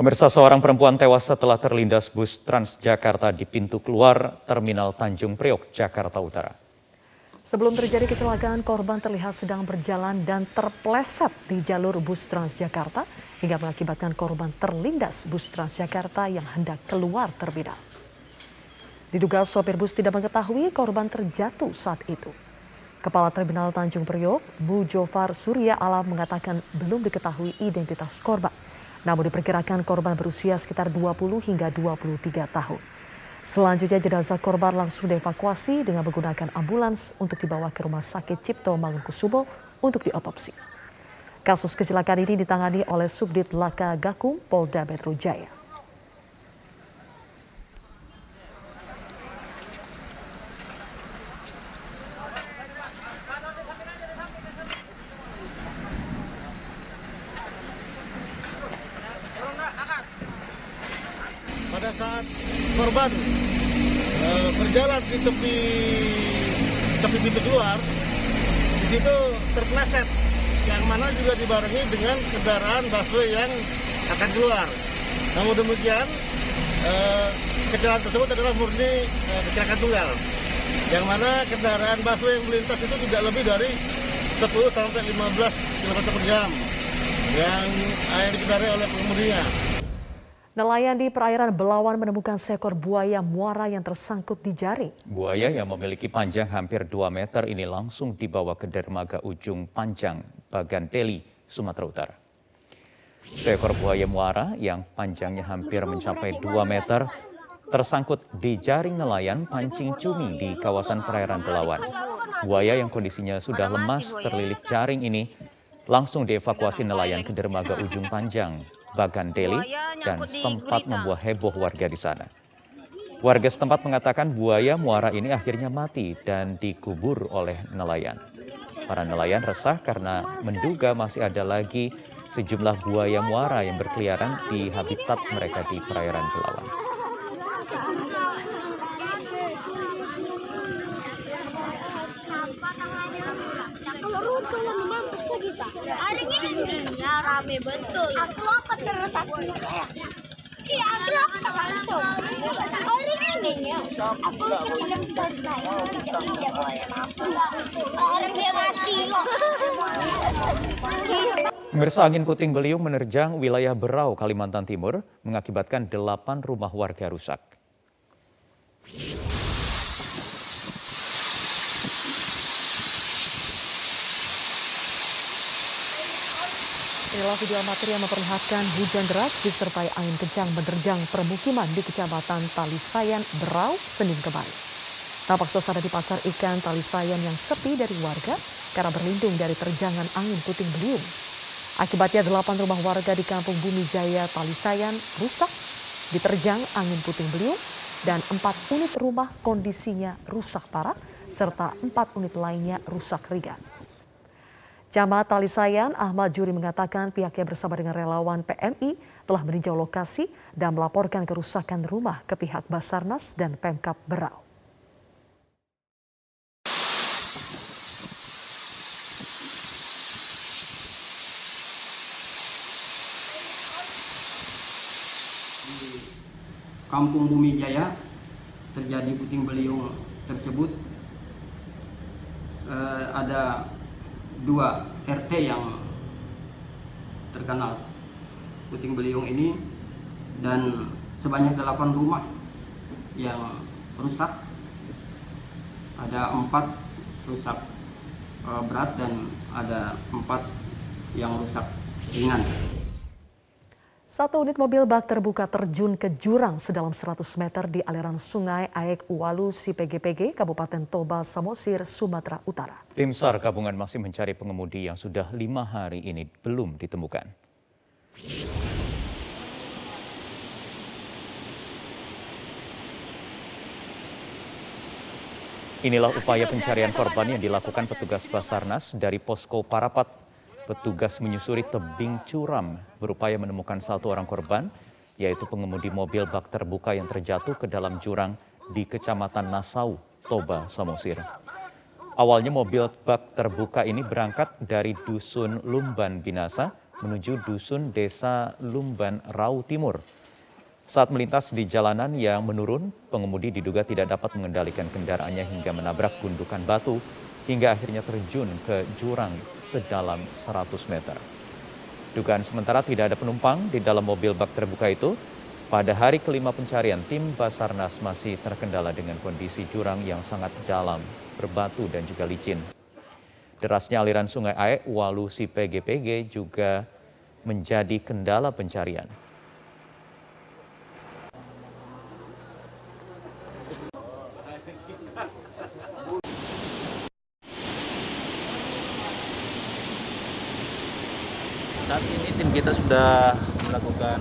Pemirsa seorang perempuan tewas setelah terlindas bus Transjakarta di pintu keluar Terminal Tanjung Priok, Jakarta Utara. Sebelum terjadi kecelakaan, korban terlihat sedang berjalan dan terpleset di jalur bus Transjakarta hingga mengakibatkan korban terlindas bus Transjakarta yang hendak keluar terminal. Diduga sopir bus tidak mengetahui korban terjatuh saat itu. Kepala Terminal Tanjung Priok, Bu Jofar Surya Alam mengatakan belum diketahui identitas korban. Namun diperkirakan korban berusia sekitar 20 hingga 23 tahun. Selanjutnya jenazah korban langsung dievakuasi dengan menggunakan ambulans untuk dibawa ke Rumah Sakit Cipto Mangunkusumo untuk diotopsi. Kasus kecelakaan ini ditangani oleh Subdit Laka Gakum Polda Metro Jaya. pada saat korban uh, berjalan di tepi tepi pintu keluar di situ terpleset yang mana juga dibarengi dengan kendaraan busway yang akan keluar. Namun demikian uh, kecelakaan tersebut adalah murni uh, kecelakaan tunggal yang mana kendaraan busway yang melintas itu tidak lebih dari 10 sampai 15 km per jam yang yang dikendarai oleh pengemudinya. Nelayan di perairan Belawan menemukan seekor buaya muara yang tersangkut di jaring. Buaya yang memiliki panjang hampir 2 meter ini langsung dibawa ke dermaga ujung Panjang, Bagan Deli, Sumatera Utara. Seekor buaya muara yang panjangnya hampir mencapai 2 meter tersangkut di jaring nelayan pancing cumi di kawasan perairan Belawan. Buaya yang kondisinya sudah lemas terlilit jaring ini langsung dievakuasi nelayan ke dermaga ujung Panjang, Bagan Deli dan sempat membuat heboh warga di sana. Warga setempat mengatakan buaya muara ini akhirnya mati dan dikubur oleh nelayan. Para nelayan resah karena menduga masih ada lagi sejumlah buaya muara yang berkeliaran di habitat mereka di perairan Belawan. Rame betul. Aku apa terus aku ya? Iya, aku lapar langsung. Hari ini ya, aku ke sini terus naik. Tidak boleh mampus. Orang dia mati kok. Pemirsa angin puting beliung menerjang wilayah Berau, Kalimantan Timur, mengakibatkan delapan rumah warga rusak. Inilah video amatir yang memperlihatkan hujan deras disertai angin kencang menerjang permukiman di Kecamatan Talisayan, Berau, Senin kemarin. Tampak suasana di pasar ikan Talisayan yang sepi dari warga karena berlindung dari terjangan angin puting beliung. Akibatnya delapan rumah warga di Kampung Bumi Jaya Talisayan rusak, diterjang angin puting beliung, dan empat unit rumah kondisinya rusak parah, serta empat unit lainnya rusak ringan. Camat Talisayan Ahmad Juri mengatakan pihaknya bersama dengan relawan PMI telah meninjau lokasi dan melaporkan kerusakan rumah ke pihak Basarnas dan Pemkap Berau. Kampung Bumi Jaya terjadi puting beliung tersebut eh, ada dua RT yang terkena puting beliung ini dan sebanyak delapan rumah yang rusak ada empat rusak eh, berat dan ada empat yang rusak ringan. Satu unit mobil bak terbuka terjun ke jurang sedalam 100 meter di aliran sungai Aek Uwalu Sipegepege, Kabupaten Toba, Samosir, Sumatera Utara. Tim SAR gabungan masih mencari pengemudi yang sudah lima hari ini belum ditemukan. Inilah upaya pencarian korban yang dilakukan petugas Basarnas dari Posko Parapat. Petugas menyusuri tebing curam berupaya menemukan satu orang korban, yaitu pengemudi mobil bak terbuka yang terjatuh ke dalam jurang di Kecamatan Nasau, Toba, Samosir. Awalnya mobil bak terbuka ini berangkat dari Dusun Lumban Binasa menuju dusun desa Lumban Rau Timur. Saat melintas di jalanan yang menurun, pengemudi diduga tidak dapat mengendalikan kendaraannya hingga menabrak gundukan batu hingga akhirnya terjun ke jurang sedalam 100 meter. Dugaan sementara tidak ada penumpang di dalam mobil bak terbuka itu. Pada hari kelima pencarian, tim Basarnas masih terkendala dengan kondisi jurang yang sangat dalam, berbatu dan juga licin. Derasnya aliran sungai Aek, Walu, PGPG juga menjadi kendala pencarian. Saat ini tim kita sudah melakukan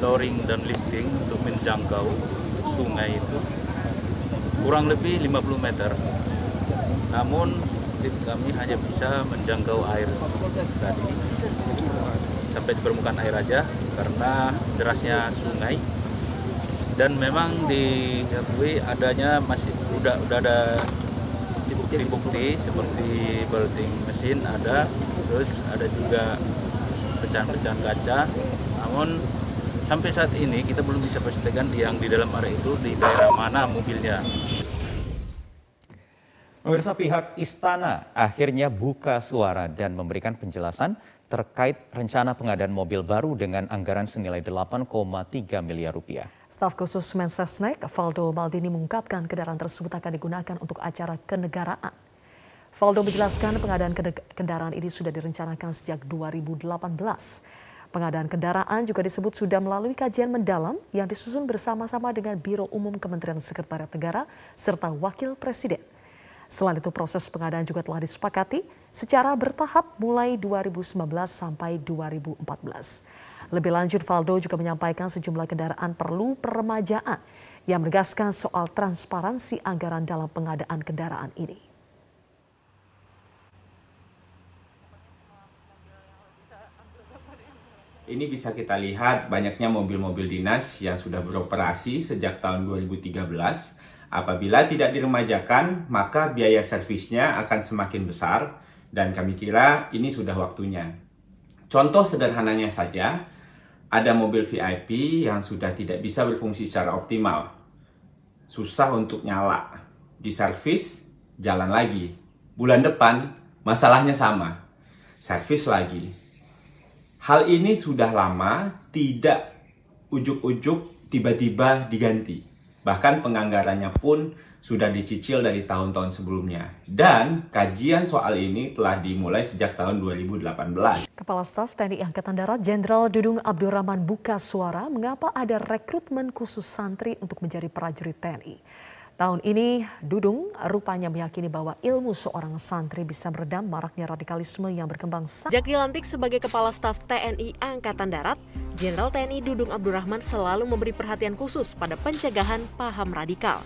lowering dan lifting untuk menjangkau sungai itu. Kurang lebih 50 meter. Namun tim kami hanya bisa menjangkau air tadi. Sampai di permukaan air aja karena derasnya sungai. Dan memang diakui adanya masih udah udah ada bukti seperti belting mesin ada. Terus ada juga pecahan-pecahan kaca. Namun sampai saat ini kita belum bisa pastikan yang di dalam area itu di daerah mana mobilnya. Pemirsa pihak istana akhirnya buka suara dan memberikan penjelasan terkait rencana pengadaan mobil baru dengan anggaran senilai 8,3 miliar rupiah. Staf khusus Mensesnek, Valdo Maldini mengungkapkan kendaraan tersebut akan digunakan untuk acara kenegaraan. Valdo menjelaskan pengadaan kendaraan ini sudah direncanakan sejak 2018. Pengadaan kendaraan juga disebut sudah melalui kajian mendalam yang disusun bersama-sama dengan Biro Umum Kementerian Sekretariat Negara serta Wakil Presiden. Selain itu proses pengadaan juga telah disepakati secara bertahap mulai 2019 sampai 2014. Lebih lanjut Valdo juga menyampaikan sejumlah kendaraan perlu peremajaan yang menegaskan soal transparansi anggaran dalam pengadaan kendaraan ini. Ini bisa kita lihat banyaknya mobil-mobil dinas yang sudah beroperasi sejak tahun 2013 Apabila tidak diremajakan, maka biaya servisnya akan semakin besar dan kami kira ini sudah waktunya. Contoh sederhananya saja, ada mobil VIP yang sudah tidak bisa berfungsi secara optimal. Susah untuk nyala. Di servis, jalan lagi. Bulan depan, masalahnya sama. Servis lagi. Hal ini sudah lama tidak ujuk-ujuk tiba-tiba diganti. Bahkan penganggarannya pun sudah dicicil dari tahun-tahun sebelumnya. Dan kajian soal ini telah dimulai sejak tahun 2018. Kepala Staf TNI Angkatan Darat Jenderal Dudung Abdurrahman buka suara mengapa ada rekrutmen khusus santri untuk menjadi prajurit TNI. Tahun ini, Dudung rupanya meyakini bahwa ilmu seorang santri bisa meredam maraknya radikalisme yang berkembang. Sejak dilantik sebagai Kepala Staf TNI Angkatan Darat, Jenderal TNI Dudung Abdurrahman selalu memberi perhatian khusus pada pencegahan paham radikal.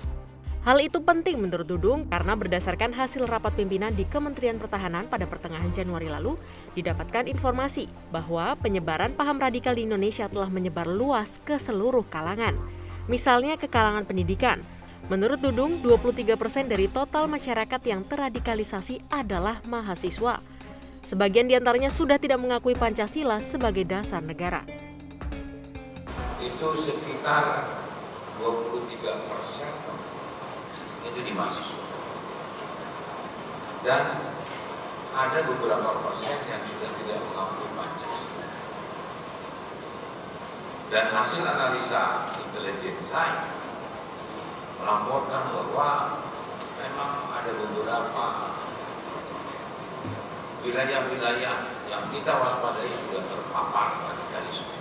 Hal itu penting menurut Dudung karena berdasarkan hasil rapat pimpinan di Kementerian Pertahanan pada pertengahan Januari lalu, didapatkan informasi bahwa penyebaran paham radikal di Indonesia telah menyebar luas ke seluruh kalangan. Misalnya ke kalangan pendidikan, Menurut Dudung, 23 persen dari total masyarakat yang terradikalisasi adalah mahasiswa. Sebagian di antaranya sudah tidak mengakui Pancasila sebagai dasar negara. Itu sekitar 23 persen itu di mahasiswa. Dan ada beberapa persen yang sudah tidak mengakui Pancasila. Dan hasil analisa intelijen saya melaporkan bahwa memang ada beberapa wilayah-wilayah yang kita waspadai sudah terpapar radikalisme.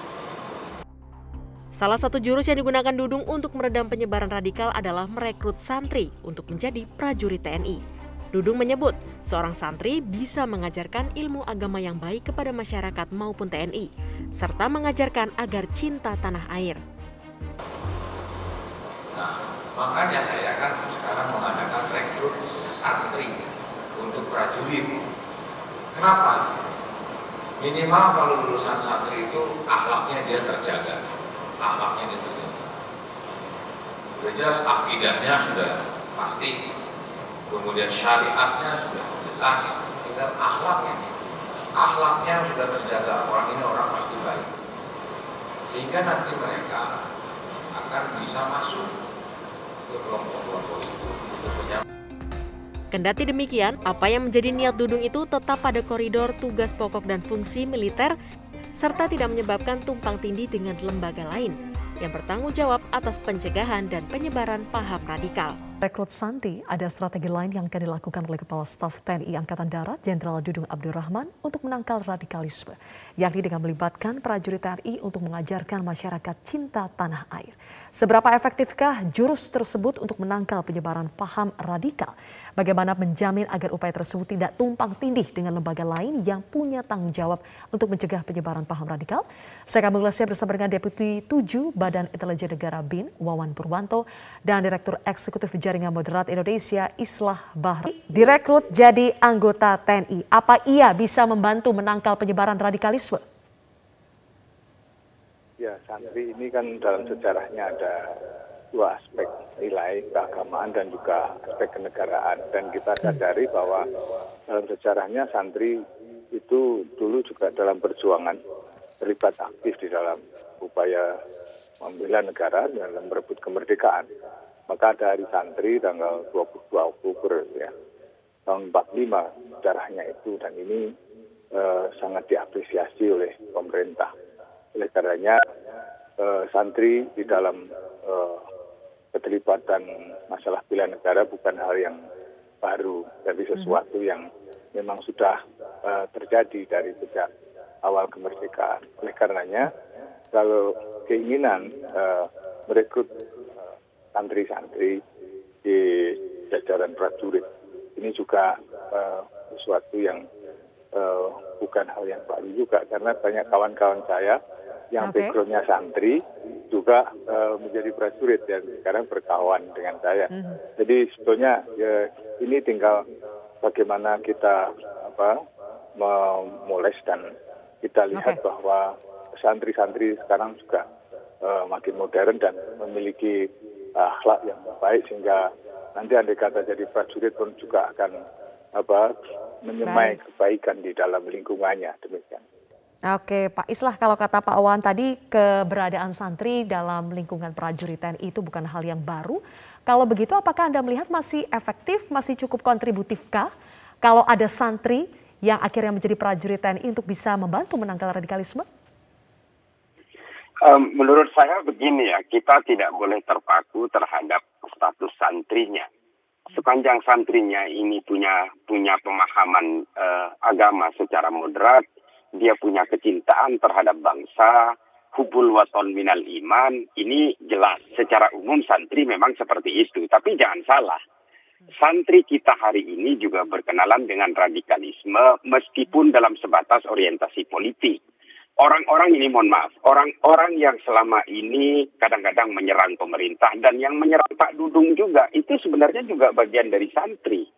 Salah satu jurus yang digunakan Dudung untuk meredam penyebaran radikal adalah merekrut santri untuk menjadi prajurit TNI. Dudung menyebut, seorang santri bisa mengajarkan ilmu agama yang baik kepada masyarakat maupun TNI, serta mengajarkan agar cinta tanah air. Nah, Makanya saya kan sekarang mengadakan rekrut santri untuk prajurit. Kenapa? Minimal kalau lulusan santri itu akhlaknya dia terjaga. Akhlaknya dia terjaga. Sudah jelas akidahnya sudah pasti. Kemudian syariatnya sudah jelas. Tinggal akhlaknya. akhlaknya sudah terjaga, orang ini orang pasti baik. Sehingga nanti mereka akan bisa masuk Kendati demikian, apa yang menjadi niat Dudung itu tetap pada koridor tugas pokok dan fungsi militer, serta tidak menyebabkan tumpang tindih dengan lembaga lain yang bertanggung jawab atas pencegahan dan penyebaran paham radikal. Rekrut Santi, ada strategi lain yang akan dilakukan oleh Kepala Staf TNI Angkatan Darat Jenderal Dudung Abdurrahman untuk menangkal radikalisme, yakni dengan melibatkan prajurit TNI untuk mengajarkan masyarakat cinta tanah air. Seberapa efektifkah jurus tersebut untuk menangkal penyebaran paham radikal? Bagaimana menjamin agar upaya tersebut tidak tumpang tindih dengan lembaga lain yang punya tanggung jawab untuk mencegah penyebaran paham radikal? Saya akan mengulasnya bersama dengan Deputi 7 Badan Intelijen Negara BIN, Wawan Purwanto, dan Direktur Eksekutif Jaringan Moderat Indonesia Islah Bahri direkrut jadi anggota TNI. Apa ia bisa membantu menangkal penyebaran radikalisme? Ya, santri ini kan dalam sejarahnya ada dua aspek nilai keagamaan dan juga aspek kenegaraan dan kita sadari bahwa dalam sejarahnya santri itu dulu juga dalam perjuangan terlibat aktif di dalam upaya membela negara dalam merebut kemerdekaan. Maka ada hari santri tanggal 22 Oktober ya, tahun 45 sejarahnya itu dan ini eh, sangat diapresiasi oleh pemerintah. Oleh karenanya eh, santri di dalam eh, keterlibatan masalah bela negara bukan hal yang baru, tapi sesuatu yang memang sudah uh, terjadi dari sejak awal kemerdekaan. Oleh karenanya, kalau keinginan uh, merekrut uh, santri-santri di jajaran prajurit ini juga uh, sesuatu yang uh, bukan hal yang baru juga karena banyak kawan-kawan saya yang Oke. backgroundnya santri juga uh, menjadi prajurit dan sekarang berkawan dengan saya. Jadi sebetulnya ya, ini tinggal bagaimana kita apa memoles dan kita lihat Oke. bahwa santri-santri sekarang juga eh, makin modern dan memiliki akhlak yang baik sehingga nanti andai kata jadi prajurit pun juga akan apa menyemai kebaikan di dalam lingkungannya demikian. Oke, Pak Islah, kalau kata Pak Wawan tadi, keberadaan santri dalam lingkungan prajurit TNI itu bukan hal yang baru. Kalau begitu, apakah Anda melihat masih efektif, masih cukup kontributifkah kalau ada santri yang akhirnya menjadi prajurit TNI untuk bisa membantu menangkal radikalisme? Em, menurut saya begini ya, kita tidak boleh terpaku terhadap status santrinya. Sepanjang santrinya ini punya punya pemahaman eh, agama secara moderat, dia punya kecintaan terhadap bangsa, hubul waton minal iman, ini jelas secara umum santri memang seperti itu. Tapi jangan salah, santri kita hari ini juga berkenalan dengan radikalisme meskipun dalam sebatas orientasi politik. Orang-orang ini mohon maaf, orang-orang yang selama ini kadang-kadang menyerang pemerintah dan yang menyerang Pak Dudung juga itu sebenarnya juga bagian dari santri.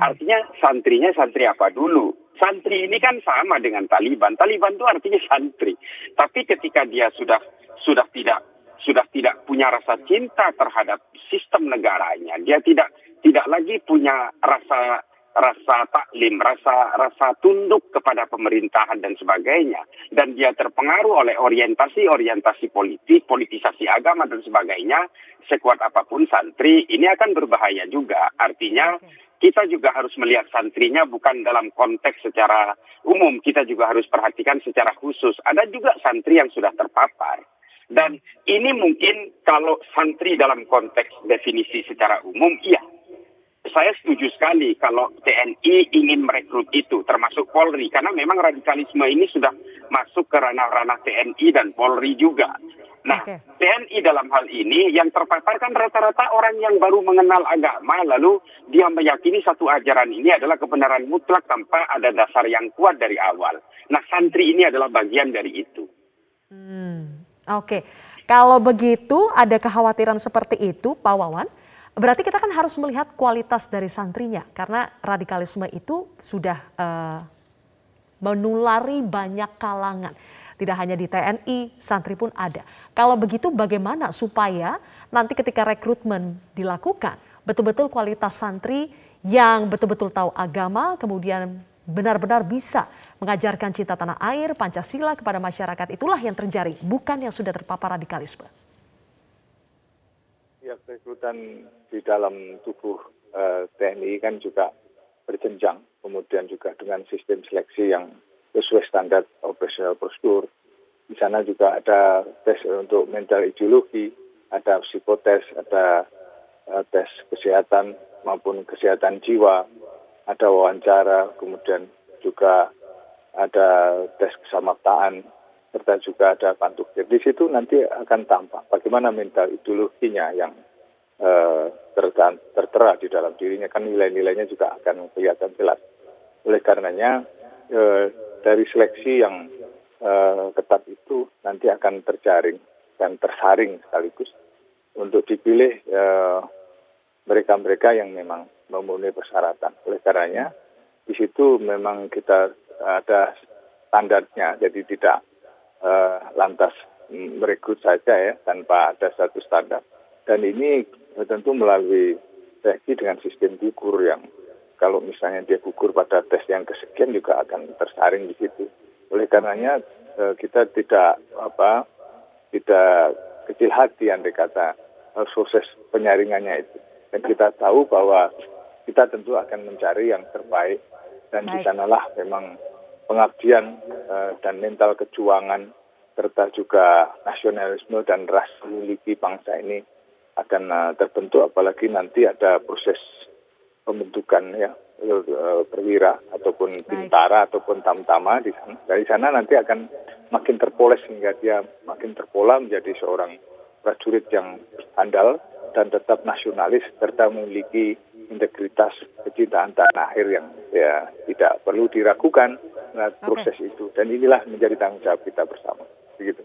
Artinya santrinya santri apa dulu? Santri ini kan sama dengan Taliban. Taliban itu artinya santri. Tapi ketika dia sudah sudah tidak sudah tidak punya rasa cinta terhadap sistem negaranya, dia tidak tidak lagi punya rasa rasa taklim, rasa rasa tunduk kepada pemerintahan dan sebagainya, dan dia terpengaruh oleh orientasi-orientasi politik, politisasi agama dan sebagainya, sekuat apa pun santri, ini akan berbahaya juga. Artinya kita juga harus melihat santrinya bukan dalam konteks secara umum, kita juga harus perhatikan secara khusus. Ada juga santri yang sudah terpapar. Dan ini mungkin kalau santri dalam konteks definisi secara umum, iya, saya setuju sekali kalau TNI ingin merekrut itu, termasuk Polri, karena memang radikalisme ini sudah masuk ke ranah-ranah TNI dan Polri juga. Nah, Oke. TNI dalam hal ini yang terpapar kan rata-rata orang yang baru mengenal agama, lalu dia meyakini satu ajaran ini adalah kebenaran mutlak tanpa ada dasar yang kuat dari awal. Nah, santri ini adalah bagian dari itu. Hmm, Oke, kalau begitu ada kekhawatiran seperti itu, Pak Wawan. Berarti kita kan harus melihat kualitas dari santrinya, karena radikalisme itu sudah eh, menulari banyak kalangan. Tidak hanya di TNI, santri pun ada. Kalau begitu bagaimana supaya nanti ketika rekrutmen dilakukan, betul-betul kualitas santri yang betul-betul tahu agama, kemudian benar-benar bisa mengajarkan cinta tanah air, Pancasila kepada masyarakat itulah yang terjadi, bukan yang sudah terpapar radikalisme. Ya, rekrutan di dalam tubuh uh, TNI kan juga berjenjang, kemudian juga dengan sistem seleksi yang sesuai standar operasional prosedur. Di sana juga ada tes untuk mental ideologi, ada psikotes, ada uh, tes kesehatan maupun kesehatan jiwa, ada wawancara, kemudian juga ada tes kesamaptaan, serta juga ada pantukir. Di situ nanti akan tampak bagaimana mental ideologinya yang uh, tertera di dalam dirinya, kan nilai-nilainya juga akan kelihatan jelas. Oleh karenanya, uh, dari seleksi yang uh, ketat itu nanti akan terjaring dan tersaring sekaligus untuk dipilih mereka-mereka yang memang memenuhi persyaratan. Oleh karenanya, di situ memang kita ada standarnya, jadi tidak uh, lantas merekrut saja ya tanpa ada satu standar. Dan ini tentu melalui seleksi dengan sistem gugur yang kalau misalnya dia gugur pada tes yang kesekian juga akan tersaring di situ. Oleh karenanya uh, kita tidak apa tidak kecil hati andai kata uh, proses penyaringannya itu. Dan kita tahu bahwa kita tentu akan mencari yang terbaik dan Baik. di sanalah memang pengabdian uh, dan mental kejuangan serta juga nasionalisme dan ras memiliki bangsa ini akan terbentuk apalagi nanti ada proses pembentukan ya uh, perwira ataupun bintara ataupun tamtama di sana. Dari sana nanti akan makin terpoles hingga dia makin terpola menjadi seorang prajurit yang andal dan tetap nasionalis serta memiliki integritas kecintaan tanah air yang ya tidak perlu diragukan proses okay. itu dan inilah menjadi tanggung jawab kita bersama begitu.